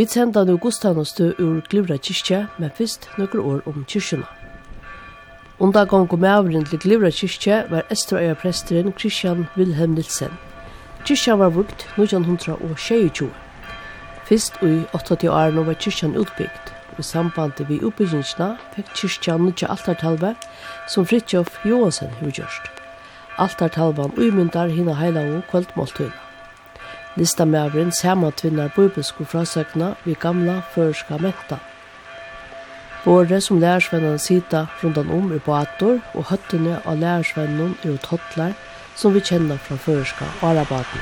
Vi sender nå godstannestø ur Glivra kyrkje, men først noen år om kyrkjene. Undan gang og medavren til Glivra kyrkje var Esterøya presteren Christian Wilhelm Nilsen. Kyrkja var brukt 1926. Fyrst i 80 årene var kyrkjan utbygd. I samband vi oppbyggingsna fikk kyrkjan nødja altartalve som Fritjof Johansen har gjørst. Altartalvan uimyndar hina heila og kvöldmåltøyna. Lista med avrinn Listamæveren samantvinnar bibelsko frasøkna vi gamla førska menta. Båre som lærersvennan sita rundan om i bator og høttene av lærersvennan er ut hotlar som vi kjenner fra førska arabaten.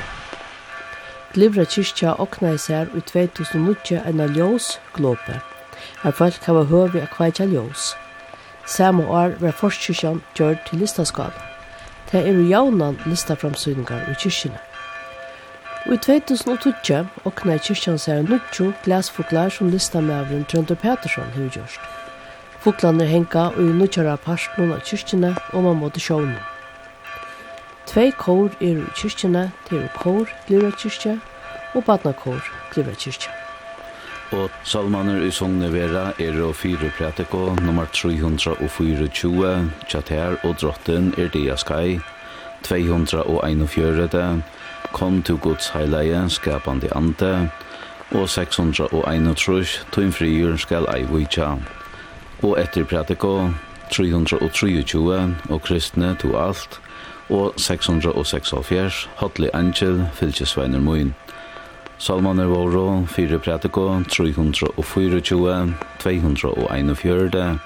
Glivra kyrkja okna i sær i 2008 enn av ljós glåpe. Her folk hava høvi av kveitja ljós. Samme år var forskyrkjan gjørt til listaskal. Det er jo jaunan listaframsynningar i kyrkjene. Og i 2020 åkna i kyrkjan seg nukkjo glasfuglar som lista med listamævren Trønder Petersson har gjørst. Fuglarna henga og i nukkjara parstnån av kyrkjene og man måtte sjåne. Tvei kår er i kyrkjene, det er kår Glura kyrkje og badna badnakår Glura kyrkje. Og salmaner i Sogne Vera er og fire prætiko, nummer 324, Tjater og Drotten er Diaskai, 241, kom til Guds heilige, skapande ande, og 631, tøyn frigjør skal ei vujtja. Og etter Pratiko, 323, og kristne to alt, og 676, hotli angel, fylkesveiner moin. Salmaner våro, 4 Pratiko, 324, 241,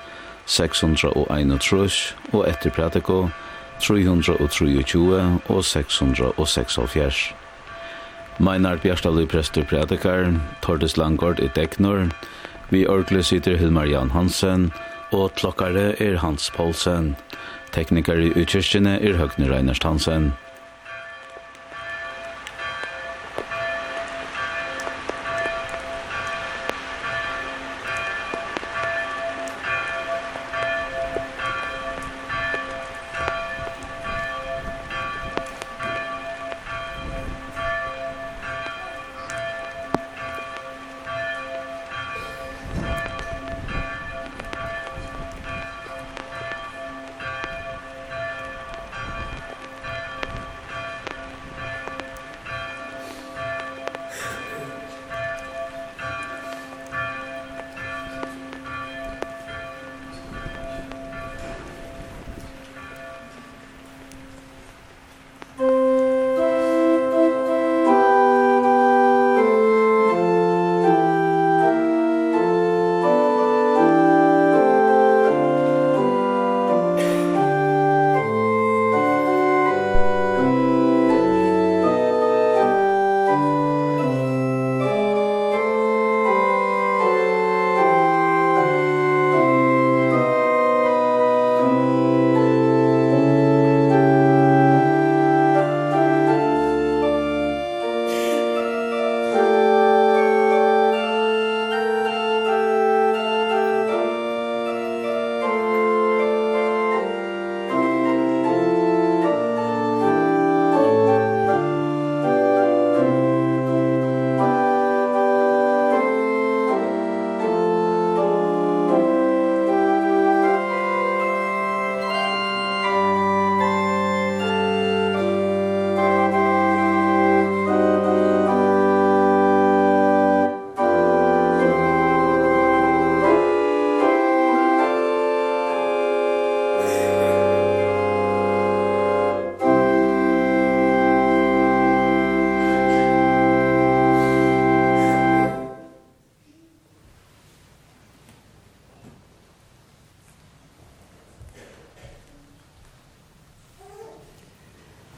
631, og etter Pratiko, 323 og 676. Meinar Bjartalui prestur predikar, Tordis Langård i Deknor, vi orkle sitter Hilmar Jan Hansen, og klokkare er Hans Poulsen. Teknikar i utkirkene er Høgne Reiners Hansen.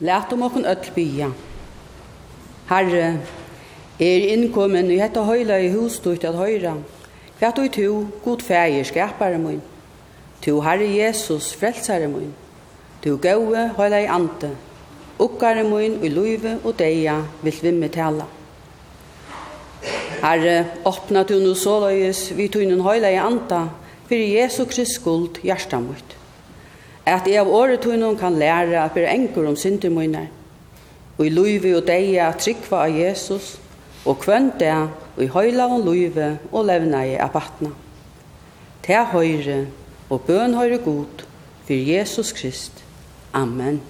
Læt om okken öll bya. Herre, er innkommen i hetta høyla i husstort at høyra. Hva du to, god fægir, skapare mun. Tu Herre Jesus, frelsare mun. Tu gode, høyla i ante. Ukkare mun i luive og deia vil vimme tala. Herre, åpna du nu såløyes vi tunnen høyla i anta, for Jesu Krist skuld hjertan mot at jeg av året tøynen kan lære at bli enker om synder mine, og i løyve og deie at trykva av Jesus, og kvønn det og i høyla og løyve og levna i abatna. Til høyre og bøn høyre god, for Jesus Krist. Amen.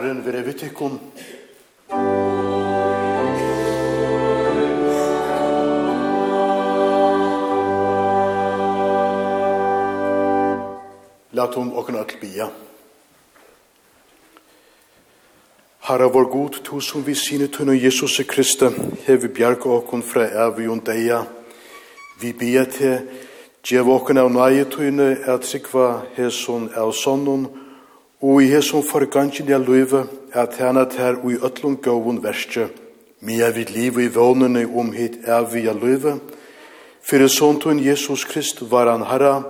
Herren vere vi tykkum. Lat hon okken at bia. Herre vår god, to som vi sine tunne Jesus Kristi, hevi bjerg okken fra evi og deia. Vi bia til, djev okken av nøye tunne, at sikva heson av sonnen, og i hesson forgangen i løyve er tænet her og i øtlom gåvun verste, mia vid liv i vånene om hit er vi jeg løyve, for såntun Jesus Krist var han herra,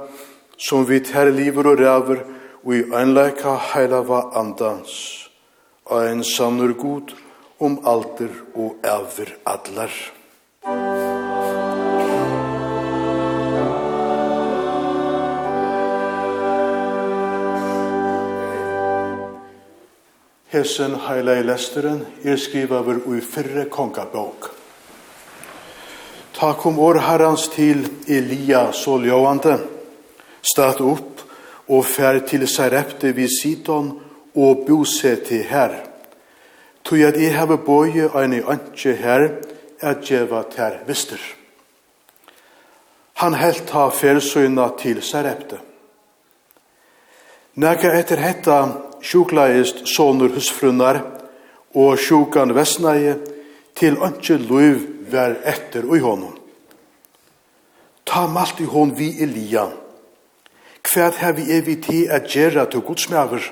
som vi her liver og ræver, og i øynleika heilava andans, og en sannur god om alter og æver adlar. Hesen heila i lesteren er skriva over ui fyrre kongabok. Ta kom år herrans til Elia såljåande, stat opp og fær til Sarepte vid Sidon og bosete her. Tui at jeg heve bøye ein i antje her, at djeva ter vister. Han helt ha færsøyna til Sarepte. Nega etter hetta sjukleist sonur husfrunnar og sjukan vesnaie til ønske luiv vær etter og honom. Ta malt i hon vi Elia. Kvæð hef vi evi ti at gjerra til godsmjaver.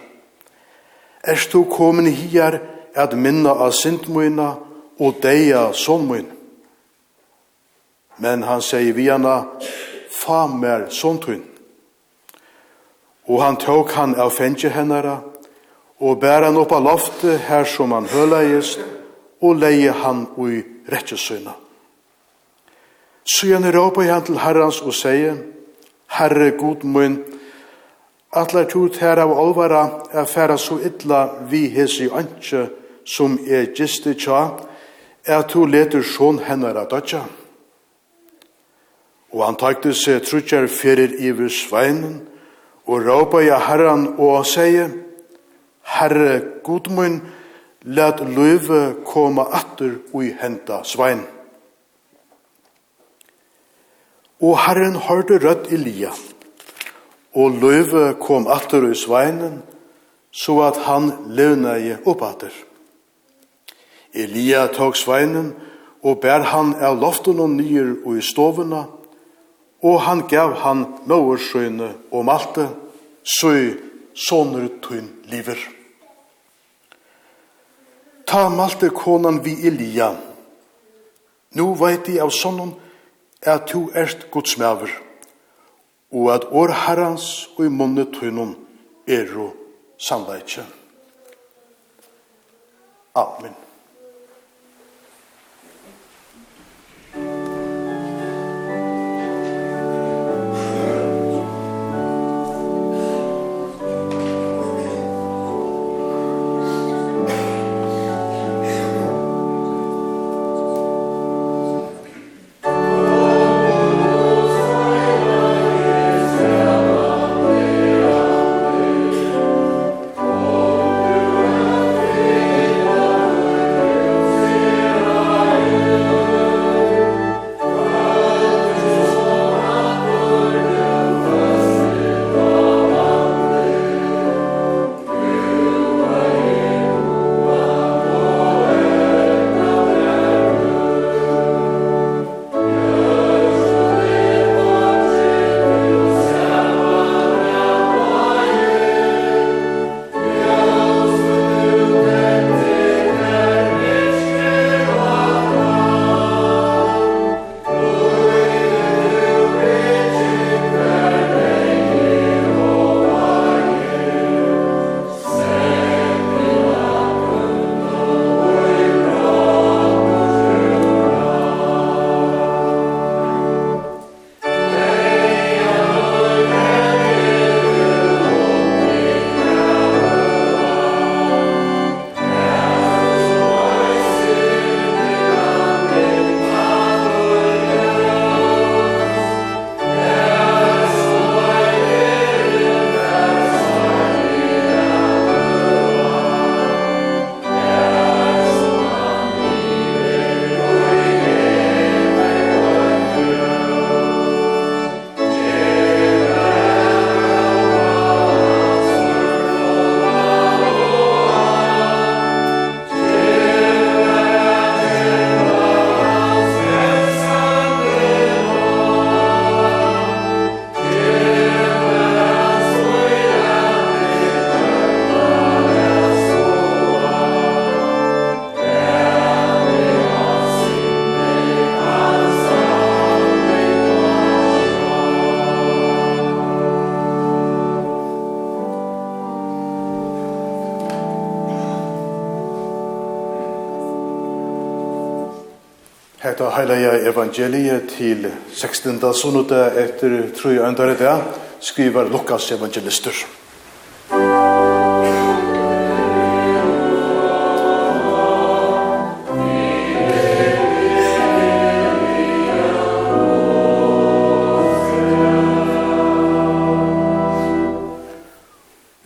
Erst du komin hier at minna av sintmuina og deia sonmuin. Men han sier vi hana, fa mer sontuin. Og han tok han av fengje hennara og bæra han opp av loftet her som han høleist, og leie han ui rettjesøyna. Så han råpa han til herrans og sier, Herre god mun, atler tut her av olvara er færa så illa vi hesi antje som er giste tja, er to leter sjån hennar av dødja. Og han takte seg trutjar fyrir iver sveinen, og råpa i herran og seie, Herre, god let løyve koma atter ui henta svein. Og Herren hørte rødt Elia, og løyve kom atter ui sveinen, så at han levna i atter. Elia tog sveinen, og bær han av loften og nyer ui stovena, og han gav han møversøyne og malte, søy, sånner tunn liver. Ta malte konan vi Elia. Nu veit jeg av sånn at du erst godsmæver, og at år herrans og i munne tøynon er og sannleikje. Amen. Maria evangeliet til 16. sunnuta etter tru andare dag skriver Lukas evangelister.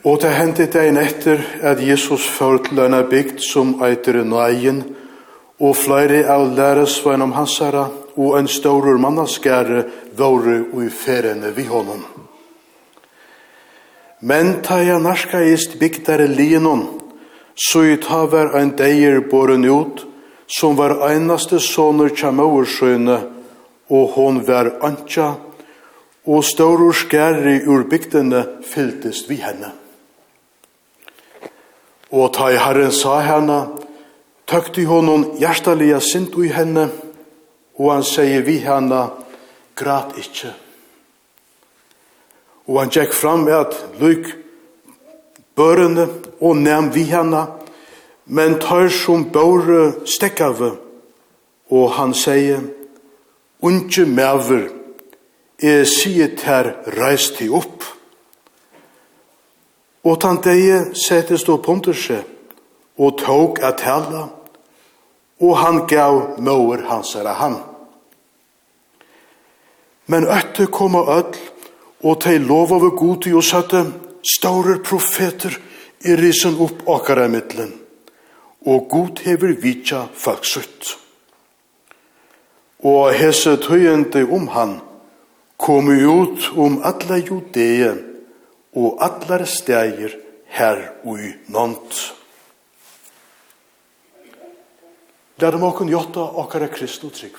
Og det hendte deg etter at Jesus førte lønne bygd som eitere nøyen, og flere av læresvein om hans herre, og en stårur mannaskære våre og i ferene vi honom. Men ta jeg narskaist bygdare linon, så i ta var ein deir boren ut, som var einaste soner kjamaursøyne, og hon var antja, og stårur skære ur bygdene fylltist vi henne. Og ta i herren sa henne, tøkte honom hjertelige sint i henne, og han sier vi henne, grat ikkje. Og han gikk fram med at lyk børende og nem vi henne, men tar som bøyre stekkave, og han sier, unge mever, jeg sier ter reist til opp. Og tanteie settes då ponter seg, og tok at hella, og han gav møver hans er han. Men øtte kom av ødel, og tei lov av god til å sette store profeter i risen opp akkara middelen, og god hever vitja folksutt. Og hese tøyende om han kom ut om alle judee og allar steier her ui nånt. Lærum okkur jotta okkara Kristu trygg.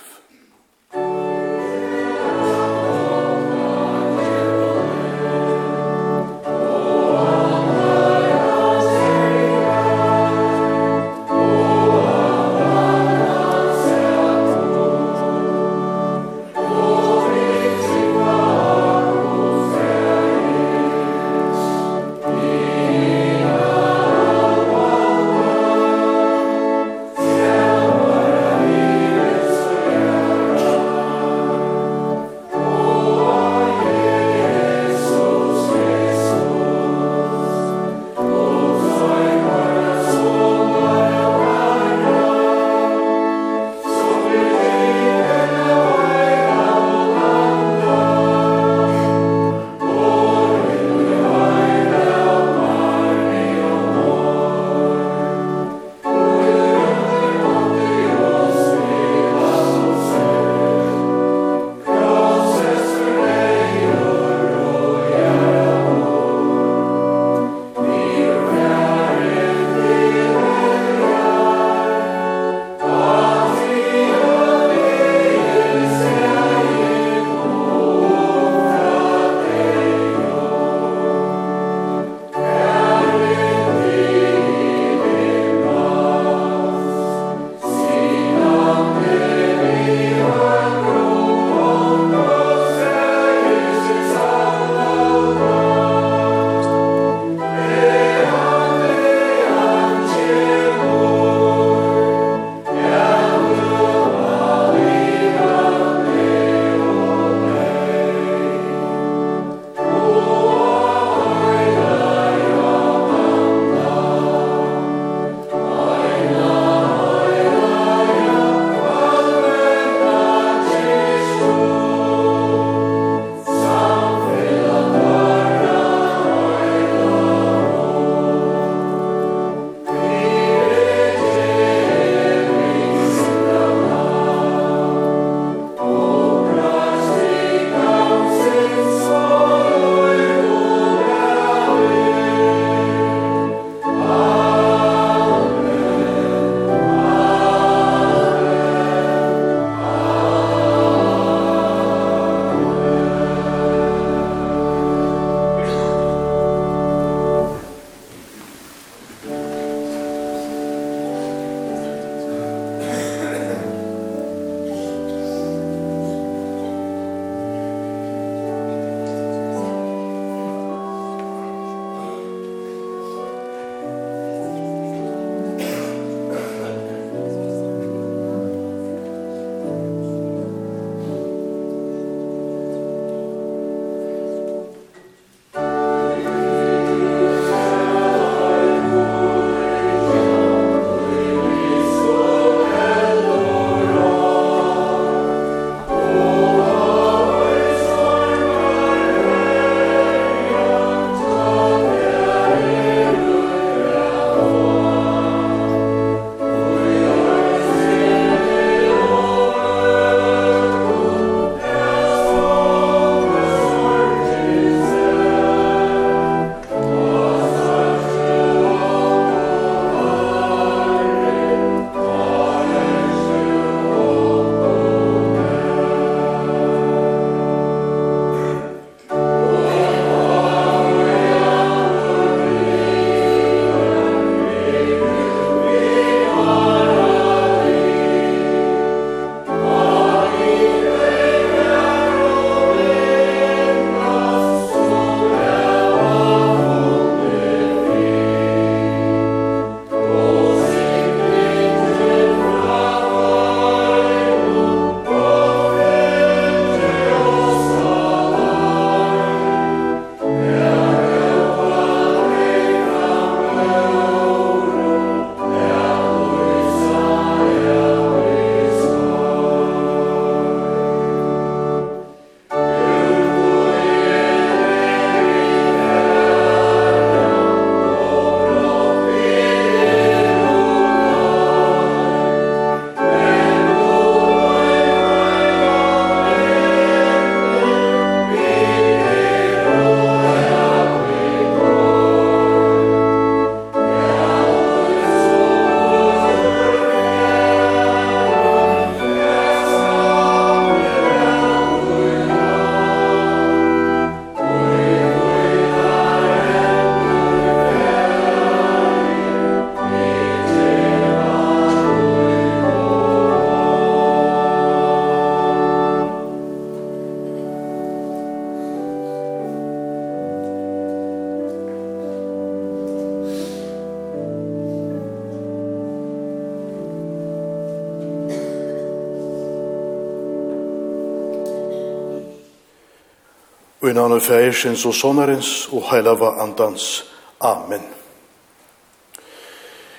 navnet Fægersens og Sonarens og Heilava Andans. Amen.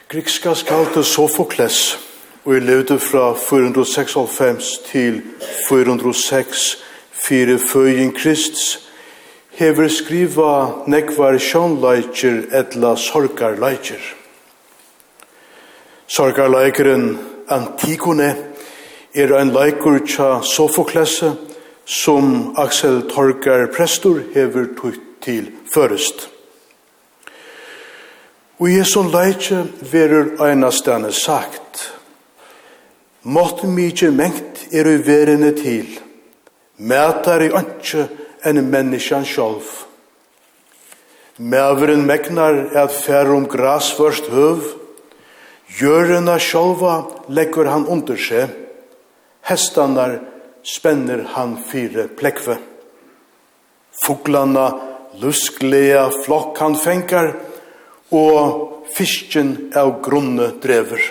Grikska skalte Sofokles, og i levde fra 496 til 406 fyrir føyen Krists, hever skriva nekvar sjånleikir etla sorgarleikir. Sorgarleikeren Antigone er ein leikur tja Sofoklesse, som Axel Torgar prestor hever tutt til først. Og Jesu leitje verur einastane sagt, Mått mykje mengt er ui verene til, mætar i ønske enn menneskjan sjolv. Mæveren megnar at fær om gras først høv, gjørena sjolva leggur han under seg, hestanar spenner han fire plekve. Fuglarna lusklea flokk han fengar, og fisken av grunne drever.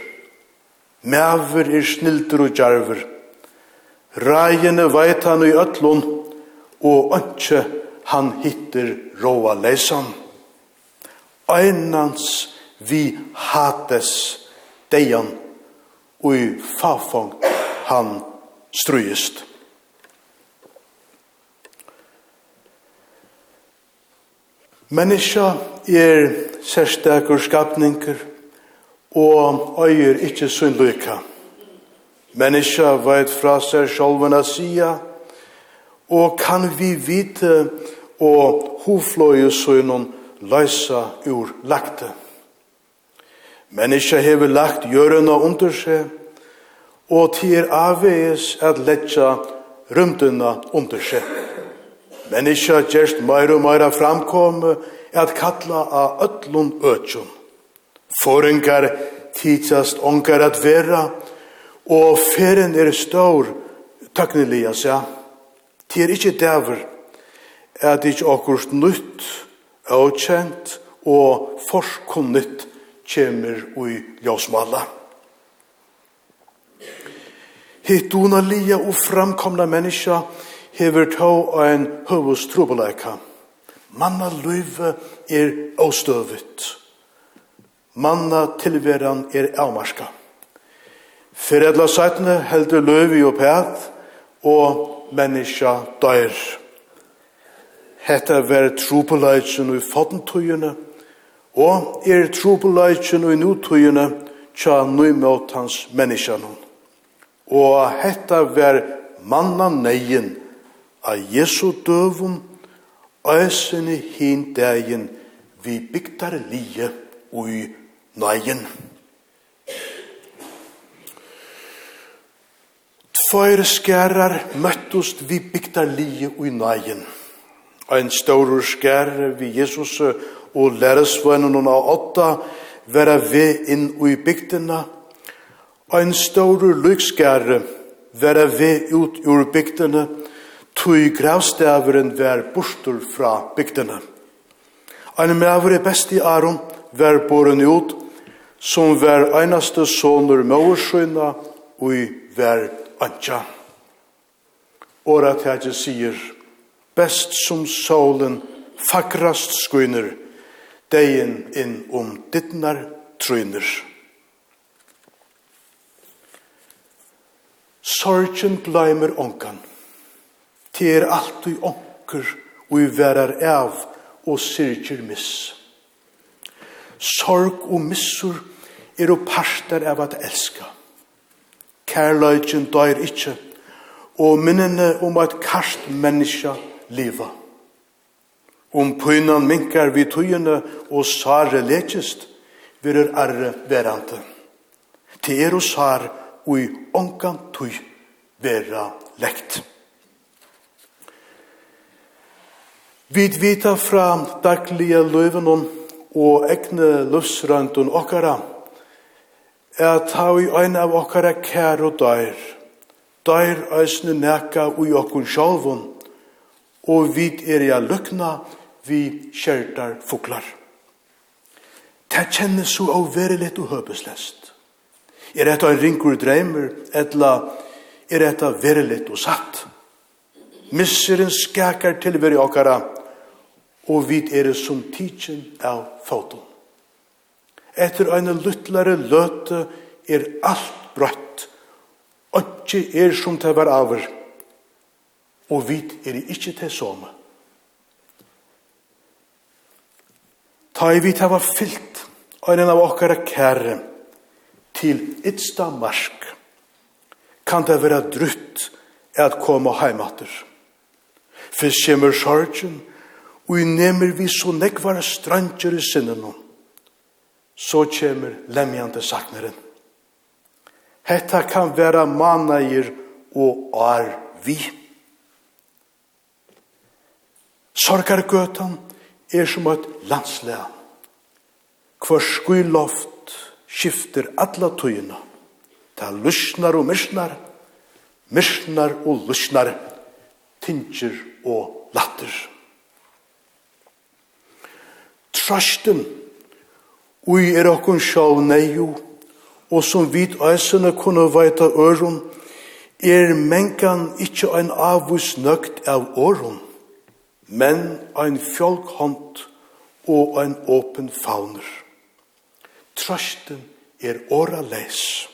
Mæver er snildur og djarver. Rægjene veit han i ötlun, og ønske han hittir råa leisan. Einans vi hates deian, og i fafong han strøyest. Menneska er sérstakur skapningur og øyer ikkje sunn lykka. Menneska veit fra seg sjolvena sia og kan vi vite og hofløye sønnen løysa ur lagte. Menneska hever lagt gjørende under seg og til er avveis at letja rymduna under seg. Men ikkje har gjerst meir og meira framkomme at kalla av ötlun ötjun. Forengar tidsast onkar at vera, og ferien er stor takknelige seg. Det er ikkje dæver at ikkje akkurst nytt, avkjent og forskunnigt kjemur ui ljósmalla hitt unalia og framkomna menneska hever tå ein høvus trobeleika. Manna løyve er avstøvet. Manna tilveran er avmarska. Fyredla sætne heldur løyve og pæt, og menneska døyr. Hetta ver trobeleikjen ui fotentøyene, og er trobeleikjen ui nutøyene tja nøymøtans menneskjanon og hetta ver manna neien av Jesu døvum, æsene hin dagen vi bygtar lije ui neien. Tvair skærar møttust vi bygtar lije ui neien. Ein staurur skær vi Jesus og læresvennene av åtta vera vi inn ui bygdina Ein stóru lykskare vera vi ut ur bygdene, tui gravstaveren var burstur fra bygdene. Ein meavur er besti aron var boren ut, som var einaste sonur maursøyna ui var atja Åra tætje sier, best som solen fakrast skuiner, deien inn om dittnar tryner. Sorgen gløymer onkan. Det er alltid onker og i verar av og syrkir miss. Sorg og missur er og parter av at elska. Kærløygen døyr ikkje, og minnene om at karst menneska liva. Om pynan minkar vi tøyene og sare lekist, virur arre verante. Det er og sare og i ongan tøy vera lekt. Vi vita fra daglige løven og egne løsrøntun okkara at ha i ein av okkara kær og døyr døyr æsne neka ui okkun sjálvun og vit er ja lukna vi kjertar fuklar. Ta kjennes så avverilet og høpeslest. Er dette en ringur dreimer, etla er dette veriligt og satt? Misseren skakar til veri okkara, og vit er som tidsin av foton. Etter en luttlare løte er alt brøtt, og er som det var aver, og vit er ikkje til somme. Ta i vit hava fyllt, og en av okkara kære, til ytsta mark, kan det være drutt at koma heimater. Fyrst kommer sorgen, og i nemer vi så nekvare strandjer i sinnen Så kommer lemjande sakneren. Hetta kan være manager og ar vi. Sorgargøtan er som et landslega. Hvor skyloft skifter alla tøyina. Ta lusnar og myrsnar, myrsnar og lusnar, tinger og latter. Trasten, ui er okkun sjau neio, og som vit æsene kunne veita øron, er mengan ikkje ein avus nøgt av åron, men ein fjolkhånd og ein åpen fauner. Trøsten er åra leis.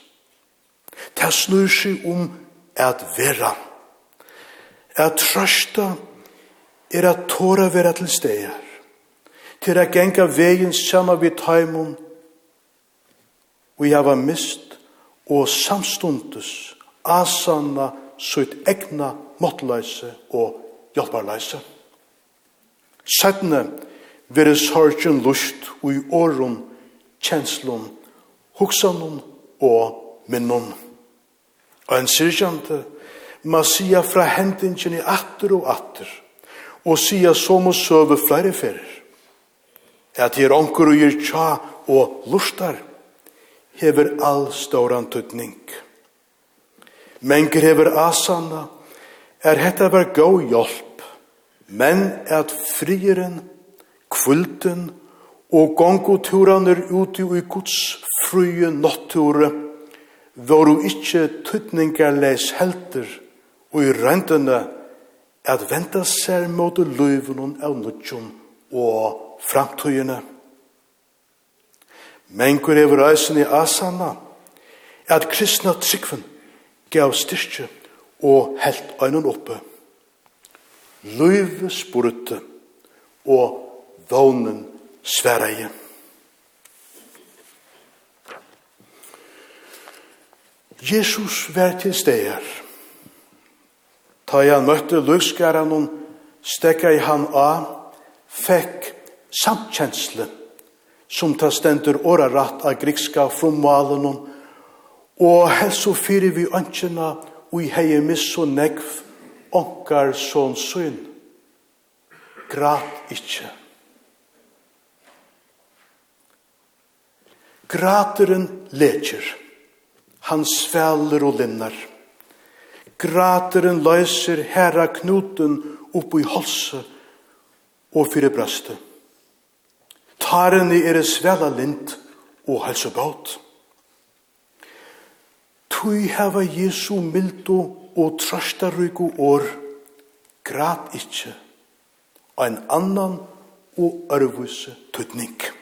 Det snur seg om at vera. At trøsta er at tåra vera til stegar. Til a genga vegin sama vi taimum vi hava mist og samstundes asanna sutt egna måttleise og hjelparleise. Sættene veres sorgen lust og i åren kjenslun, hoksanun og minnun. Og en syrkjante ma sia fra hendingen i atter og atter, og sia som og søve flere ferir. At her onkur og gir tja og lustar, hever all ståran tutning. Menker hever asana, er hetta var gau hjelp, men at frieren, kvulten og gonguturaner uti ui Guds frye natture varu ikkje ikkje tydningarleis helter og i røyndene at venta seg mot løyvene av nutjon og framtøyene. Men hvor er reisen i Asana at kristna tryggven gav styrkje og helt øynene oppe. Løyve spurte og vånen sveraði. Jesus var til stegar. Ta han møtte løgskaran og stekka i han av, fekk samtkjensle, som ta stendur årarat av grikska frumvalen og helso fyrir vi ønskjena og i hei miss og negv onkar sånn syn. Grat ikkje. Grateren leker. Han sveller og linnar. Grateren løyser herra knuten opp i holse og fyrir brøste. Tarene er er svela lint og helsebåt. Tui heva Jesu mildo og trastarygu år. Grat ikkje. Ein annan og ørvuse tutning.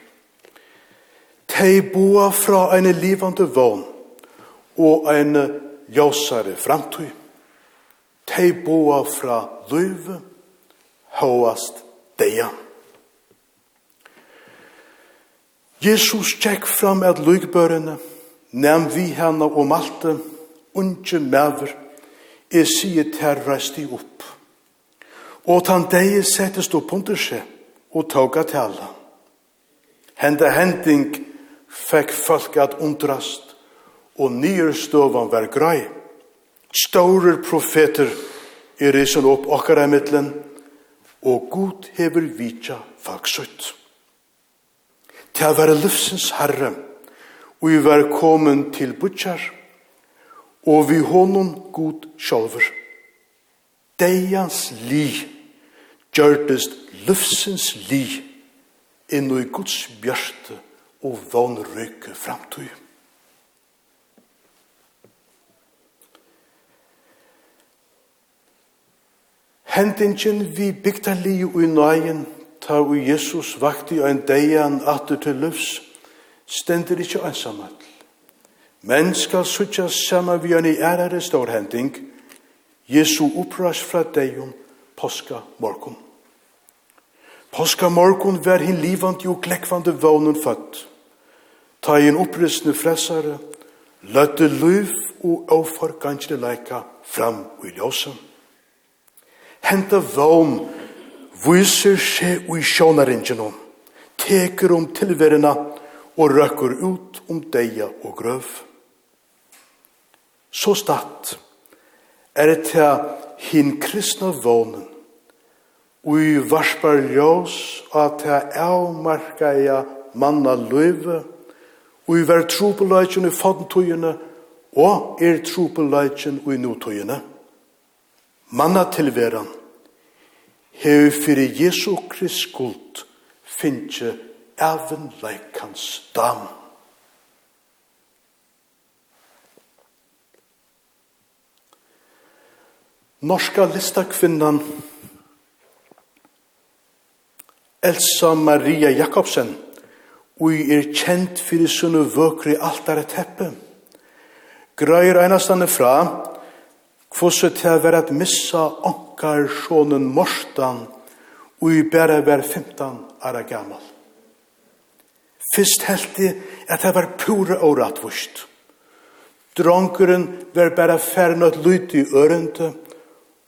Tei boa fra ein livande vogn og ein ljósare framtøy. Tei boa fra løyve, hoast deia. Jesus tjekk fram at løgbørene, nem vi henne og malte, unge mever, er sige ter reist i opp. Og tan deie settes opp under seg, og tåga tala. Henda hending fekk folk at undrast, og nyrstøvan var grei. Staurer profeter er risen opp okkar av mittlen, og god hever vitja falksutt. Til var livsens herre, og vi var kommet til butjar, og vi honom god sjolver. Deians li, gjørtest livsens li, inn i Guds bjørste og vånrykke framtøy. Hendingen vi bygta li og i nøyen, ta og Jesus vakti og en deian atur til løvs, stendur ikkje ansamall. Men skal suttja sama vi an i ærare stårhending, Jesu oppras fra deion påska morgon. Påska morgon var hin livant jo glekvande vånen født. Ta i en opprystende fressare, løtte liv og avforgansle leika fram i ljøsen. Henta vogn viser seg i sjånaringen om, teker om tilverina og røkker ut om deia og grøv. Så statt er det til hin kristna vånen og i varspar ljós at jeg avmarka jeg manna løyve og i vær trupeløyken i fagntøyene, og er trupeløyken i notøyene. Manna tilveran, hev fyrir Jesu Krist skuld, finnje even leikans dam. Norska listakvinnan Elsa Maria Jakobsen Ui er kjent fyrir sunnu vøkri altare teppe. Grøyr einastande fra, kvossu til a vera at missa onkar sjonen morstan, ui bæra vera 15 ara gammal. Fyrst helti at det var pura åratvust. Dronkeren var bæra færre at lyte i ørende,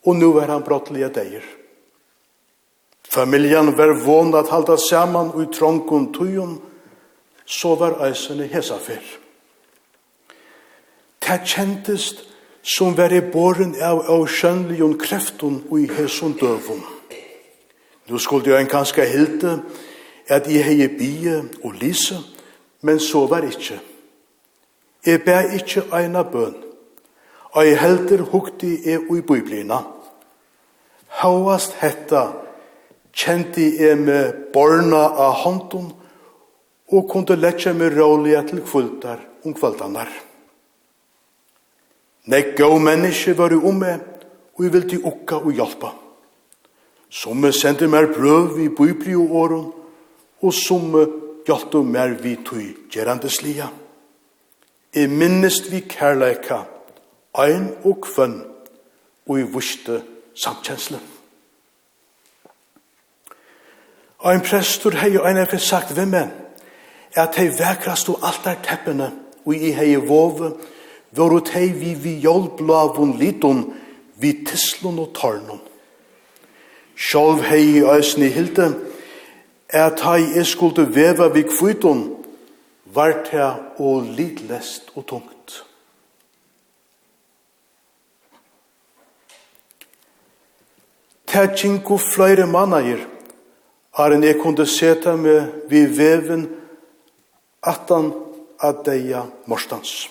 og nu var han brottlige deir. Familjan var vond at halda saman ui trongun tujum, så var eisene hesa fyr. Det kjentest som var i båren av avskjønligen kreften og i hesun døvun. Nå skulle jeg en kanskje hilde at jeg hei bie og lise, men så var ikkje. Jeg bæ ikkje eina bøn, og jeg helder hukti jeg ui biblina. Hauast hetta kjente jeg med borna av hånden, og kunde letja meg rålige til kvultar om kvultanar. Nei, gau menneske var om meg, og jeg vildi ukka og hjelpa. Somme sendte mer brøv i bøybri og åren, og somme hjelpte mer vi tøy gerandeslia. Jeg minnest vi kærleika, ein og kvønn, og i vuste samkjensle. Ein prestur hei og ein er sagt, hvem er? at hei vekrast og altarteppene og i hei vove, vore hei vi vi jolblavun liton, vi tislun og tarnun. Sjolv hei i æsni hilde, at hei jeg skulde veva vi kvitun, vart hei og lidlest og tungt. Tætjinko fløyre mannager, er en jeg kunde seta med vi veven atan at deia morstans.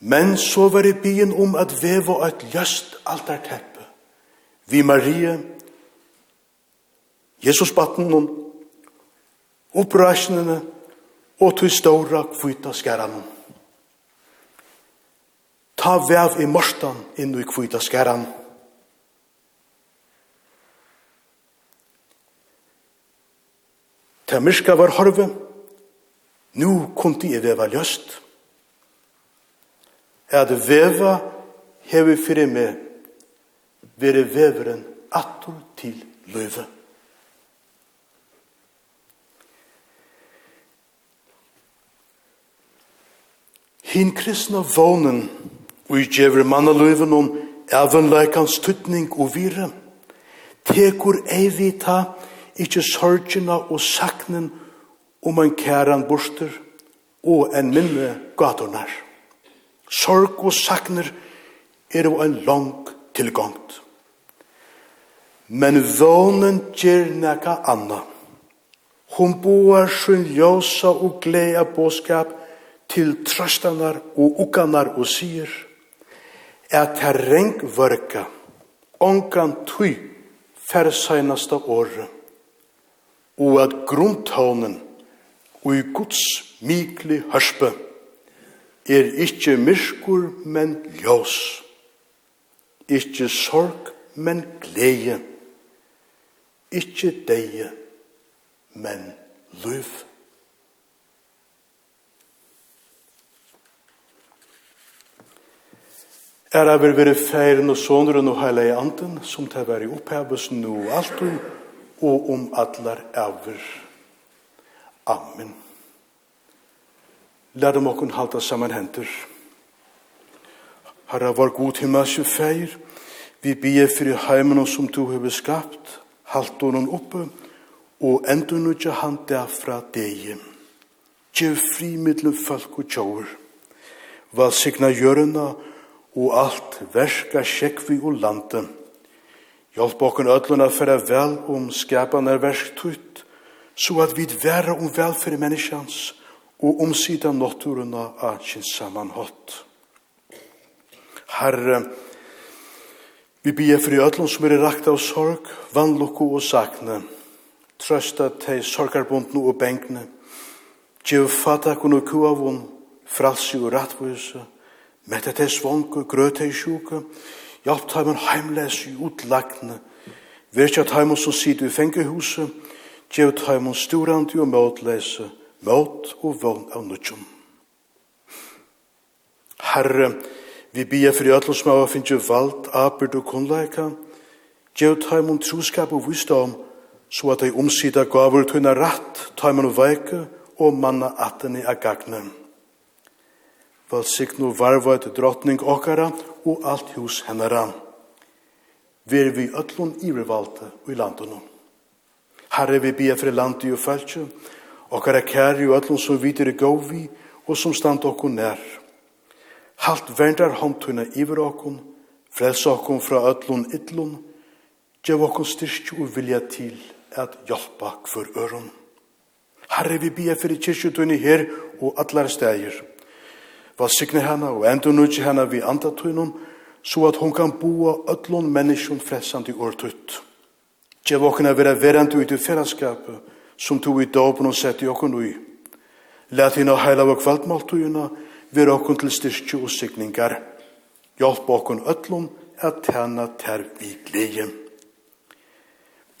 Men så var det byen om at veva et ljøst altarteppe vi Marie, Jesus batten og opprasjonene og til ståra kvita skæran Ta vev i morstan inn i kvita skæran Ta myrska var horve, Nu kunti jeg veva løst. At veva hevi fyrir meg vere veveren atur til løyve. Hin kristna vånen ui djever mannaløven om evenleikans tuttning og vire tekur eivita ikkje sorgina og saknen og om en kæran borster og en minne gatornar. Sorg og sakner er jo en lang tilgångt. Men vånen gjer nekka anna. Hon boar sin ljósa og gleda båskap til trøstanar og ukanar og sier at her reng vörka ongan tui færsainasta året og at grunntonen og i Guds mikli hørspe, er ikkje myrskur, men ljós, ikkje sorg, men gleie, ikkje deie, men løv. Er av er vere feiren og soneren og heile i anden, som til veri være og alt og om atler avver. Amen. Lær dem okkun halda saman hendur. Herra, var god himmelske feir, vi bier fyrir heimen som du hefur skapt, halt honom oppe, og endur nudja han derfra degi. Gjev fri middelen folk og tjóur. Val signa jörna og alt verska sjekvi og lande. Hjálp okkun öllun að færa vel om skapanar versktutt, så at vi være om velferd menneskjans og omsida notturuna av sin samanhått. Herre, vi bier fri ødlom som er rakt av sorg, vannlokko og sakne, trøsta til sorgarbundene og bengne, Gjev fatak og kuavun, fralsi og rattvise, mette til svonke, grøte i sjuke, hjelp taimen heimlesi utlagne, virkja taimen som sidu i fengehuset, Gjev taimon sturandi og møtlese, møt og vogn av nudjum. Herre, vi bia fyrir öllum som av finnju vald, abyrd og kunnleika, gjev taimon truskap og visdom, så at ei omsida gavur tunna ratt, taimon veike, og manna atteni agagne. Valsign og varva etter drottning okkara og alt hus hennara. Ver vi öllum ivervalde i landunum. Herre, vi ber fri landi og følge, og kjære kæri og ætlom som videre gav vi, og som stand okkur nær. Halt vendar håndtuna iver okkur, frels okkur fra ætlom ytlom, gjev okkur styrst og vilja til at hjelpa hver øron. Herre, vi ber for kyrkjutunni her og allar stegir. Valsikne henne og endunutje henne vi andatunum, så at hon kan boa öllum menneskjum frelsandi årtutt. Gjev okken vera verant ut i fellesskapet som tog i dopen og sett i okken ui. Læt hina heila og kvaltmaltugina vera okken til styrkje og sikningar. Hjalp okken ötlun at tæna ter vi glede.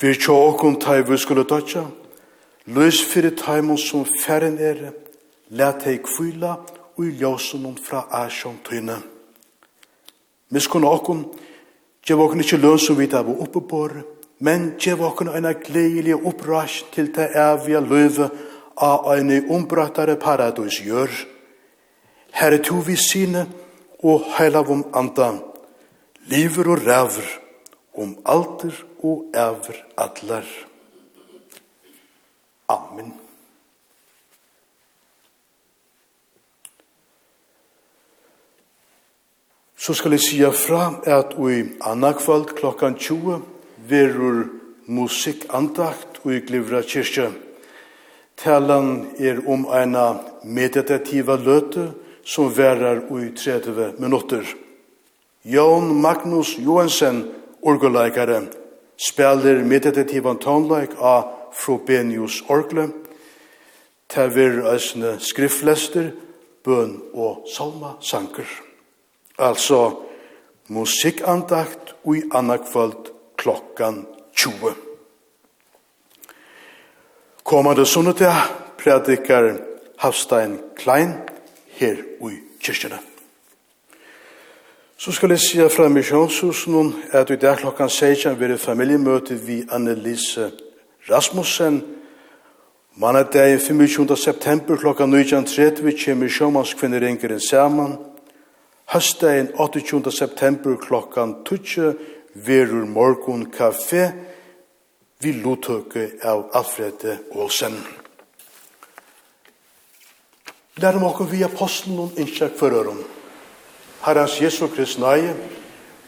Vi tjå okken taivu skulle dødja, løs fyrir taimon som færren er, læt hei kvila og i ljósunum fra asjon tøyne. Miskun okken, gjev okken ikkje løn som vi da var oppe men gjev okkur eina gleilig opprasj til det evige løve av eina umbrattare paradis gjør. Herre to vi sine og heila om anda, liver og ræver, om alter og ever allar. Amen. Så skal jeg sige fra at i annakvald klokkan 20 verur musikandakt og i glivra kyrkja. Talan er om eina meditativa løte som verar ui 30 minutter. Jón Magnus Johansen, orgeleikare, spelar meditativa tonleik av Frobenius Orgle, tever eisne skriftlester, bøn og salma sanker. Altså, musikandakt ui annakvöld klokkan 20. Kommande sunnedag predikar Havstein Klein her i kyrkjene. Så skal jeg si fra misjonshusen at i dag klokkan 16 vil familiemøte vi Annelise Rasmussen. Mandag 25. september klokkan 19.30 kommer sjåmannskvinnerinkeren sammen. Høstdagen 28. september klokkan 20 verur morgun kaffe vi lottøke av Alfred Olsen. Lærum okkur vi apostlen og innskjæk for øren. Herrens Jesu Krist nøye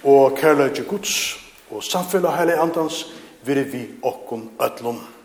og kærløyde Guds og samfunnet heilig andans vil vi okkur ødlom.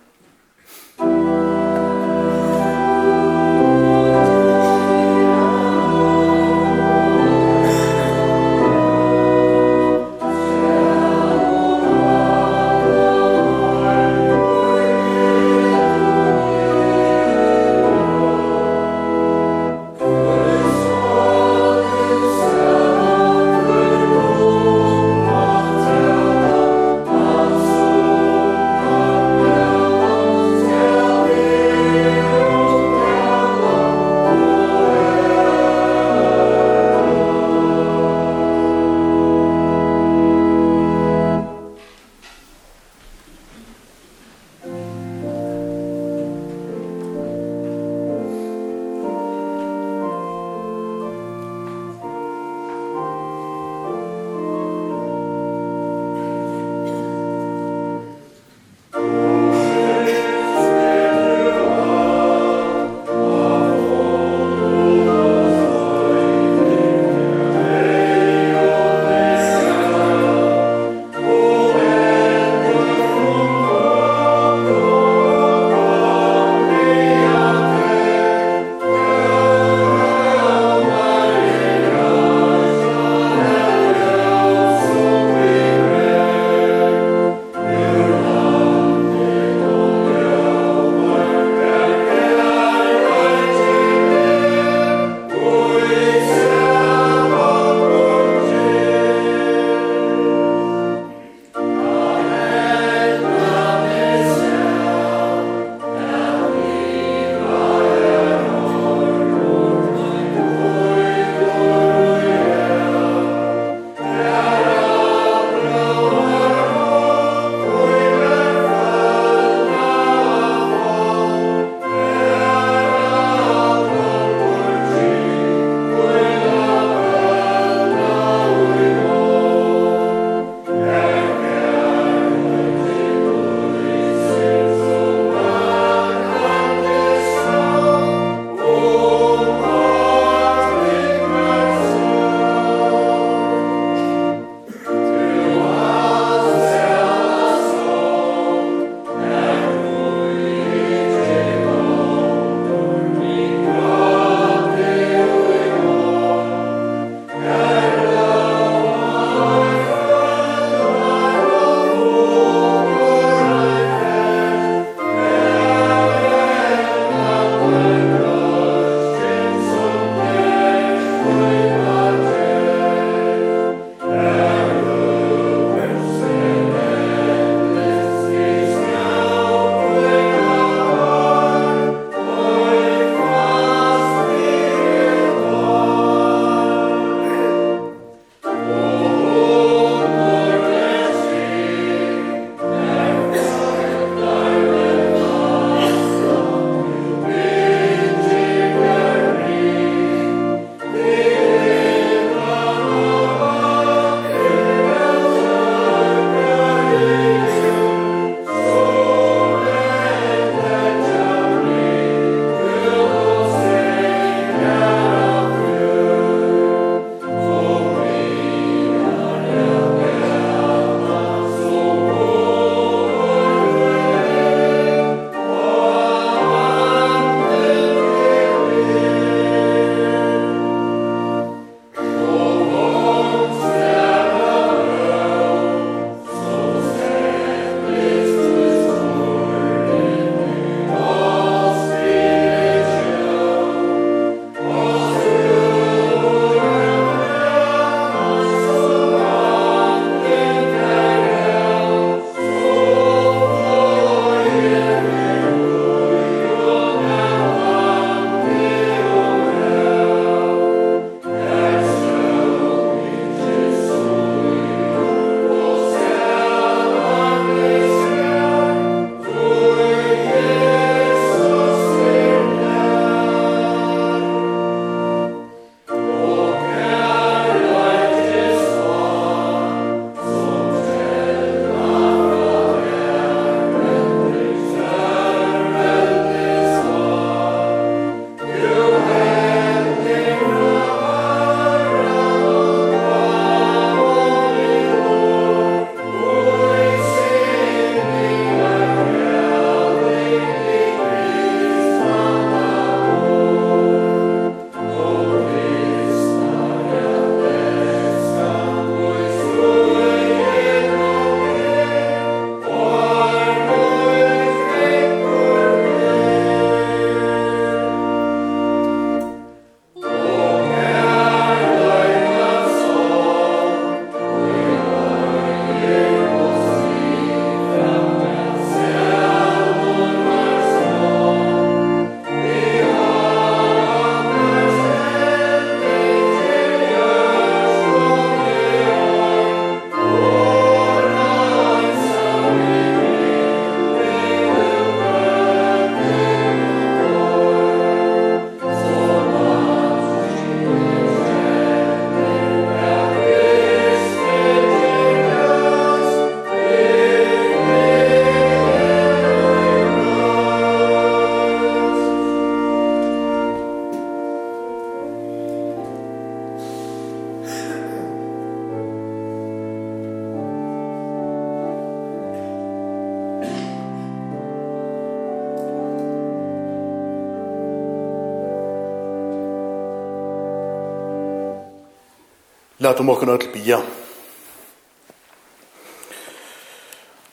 Lat om åken öll bia.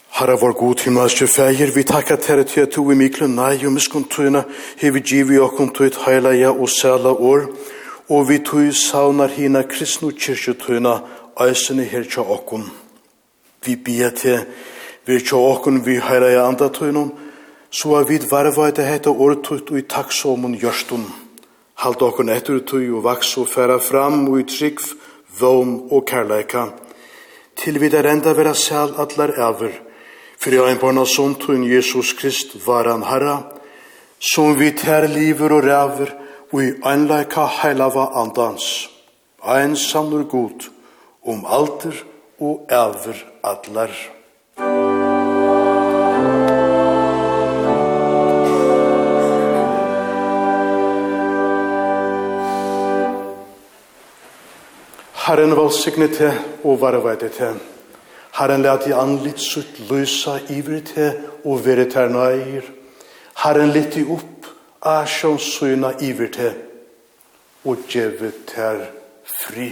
Herre vår god himmelske feir, vi takka tere til at du i miklu nei og miskuntuina, hevi givi okkum tuit heilaja og sæla år, og vi tøy saunar hina kristnu kyrkjutuina, æsene her tja okkum. Vi bia til, vi tja okkum vi heilaja andatuinum, så er vi varva etter heta åretut og i takksomun gjørstum. Halt okkum etter tøy og vaks og færa fram og i tryggf, vogn og kærleika, til vi der enda vera sæl atlar æver, for jeg en barna sånn Jesus Krist var han herra, som vi tær liver og ræver, og i anleika heilava andans, ein samnur god, om alter og æver atlar. Herren valsigne til og varveide til. Herren let i anlitt sutt lysa ivri til og vere ter nøyr. Herren let i opp asjons søgna ivri til og djevet ter fri.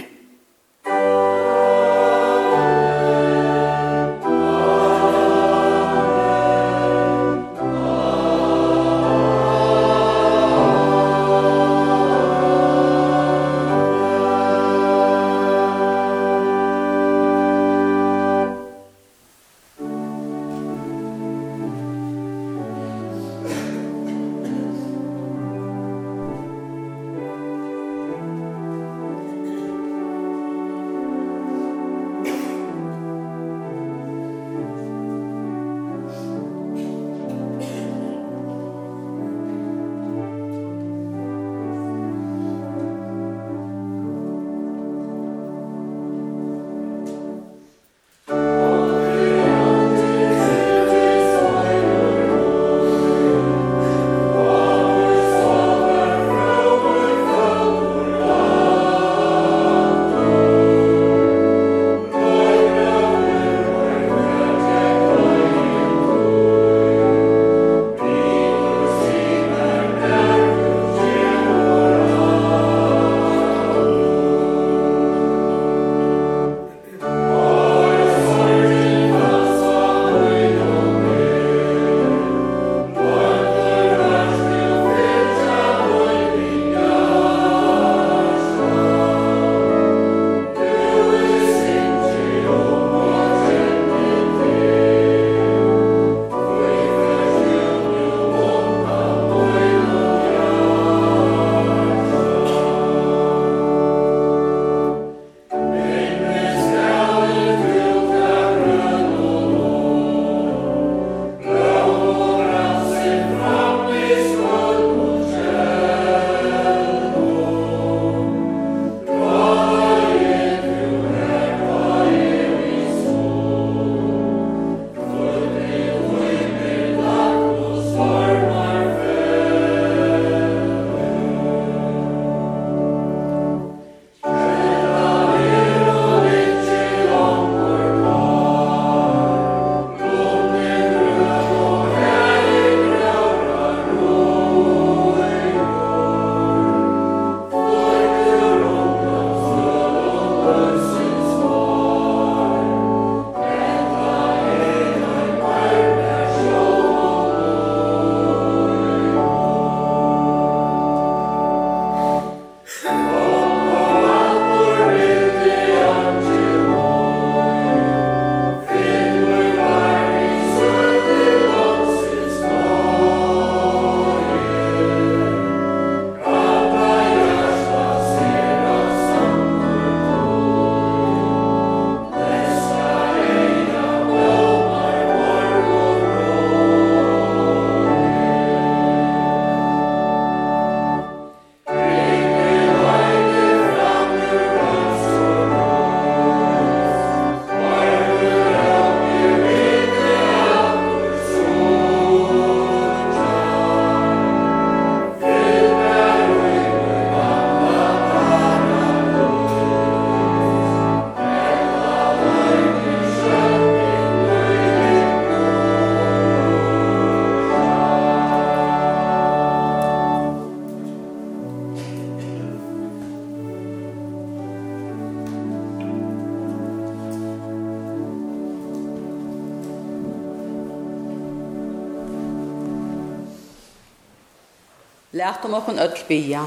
Læt om okken öll bya.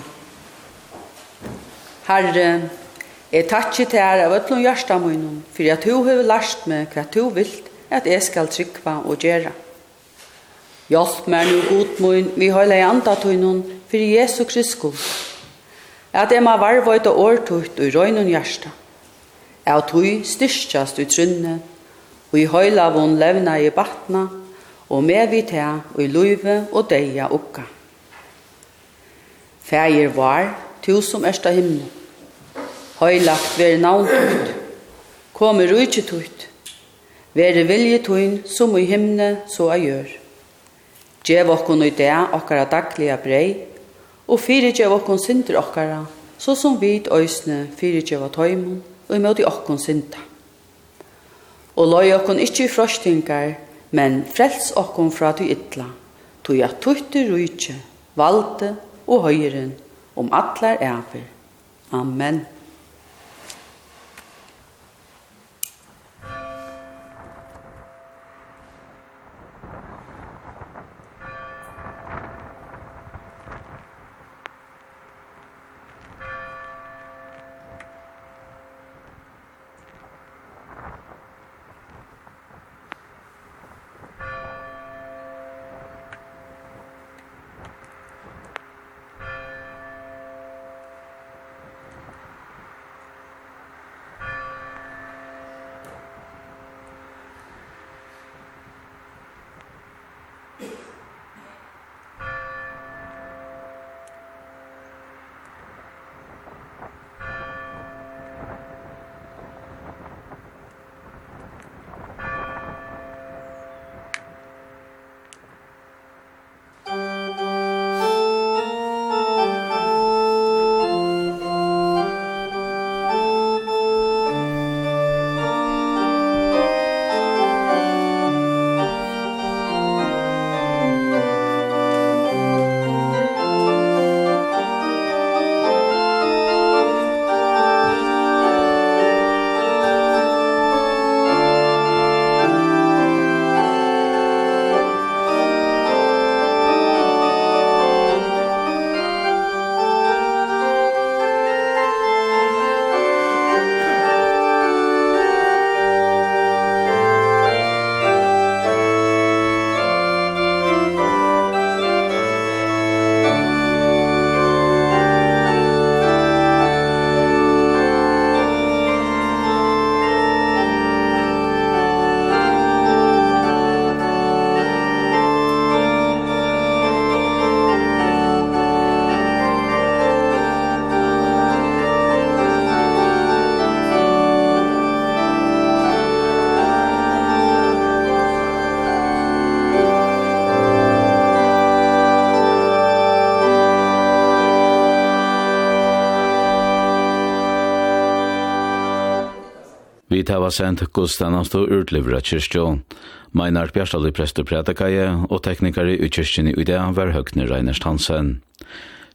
Herre, jeg takkje til her av öllum hjärsta munnen, fyrir at du hefur lært meg hva du vilt at jeg skal trykva og gjøre. Hjelp meg nu god munn, vi høyla i andatunnen, fyrir Jesu Kristus. At jeg må varvøyta årtutt og røynun hjärsta. Jeg tog styrstjast ut trunne, og i høyla vun levna i batna, og med vi til og i luive og deia ukka. Fægir var, tu som erst av himmel. Høylagt veri navn tutt. Komi rujtje tutt. Veri vilje tuin, som i himne, så a gjør. Gjev okkon i det okkara dagliga brei, og fyrir gjev okkon sinter okkara, så som vit òsne fyrir gjev at høymon, og imot i okkon sinta. Og loi okkon ikkje i frostingar, men frels okkon fra tu ytla, tu ja tutt i rujtje, valde, og høyren, om atler æver. Amen. Vit var sendt gudstjenast og utlivra kyrkjå. Meinar Bjarstali i prest og teknikari i kyrkjene i dag var Høgne Reiners Hansen.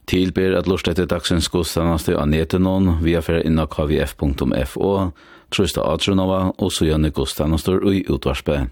Tilbyr at lort etter dagsens gudstjenast av netenon via fyrir inna kvf.fo, trusta atronova og så gjerne gudstjenast og i utvarspe.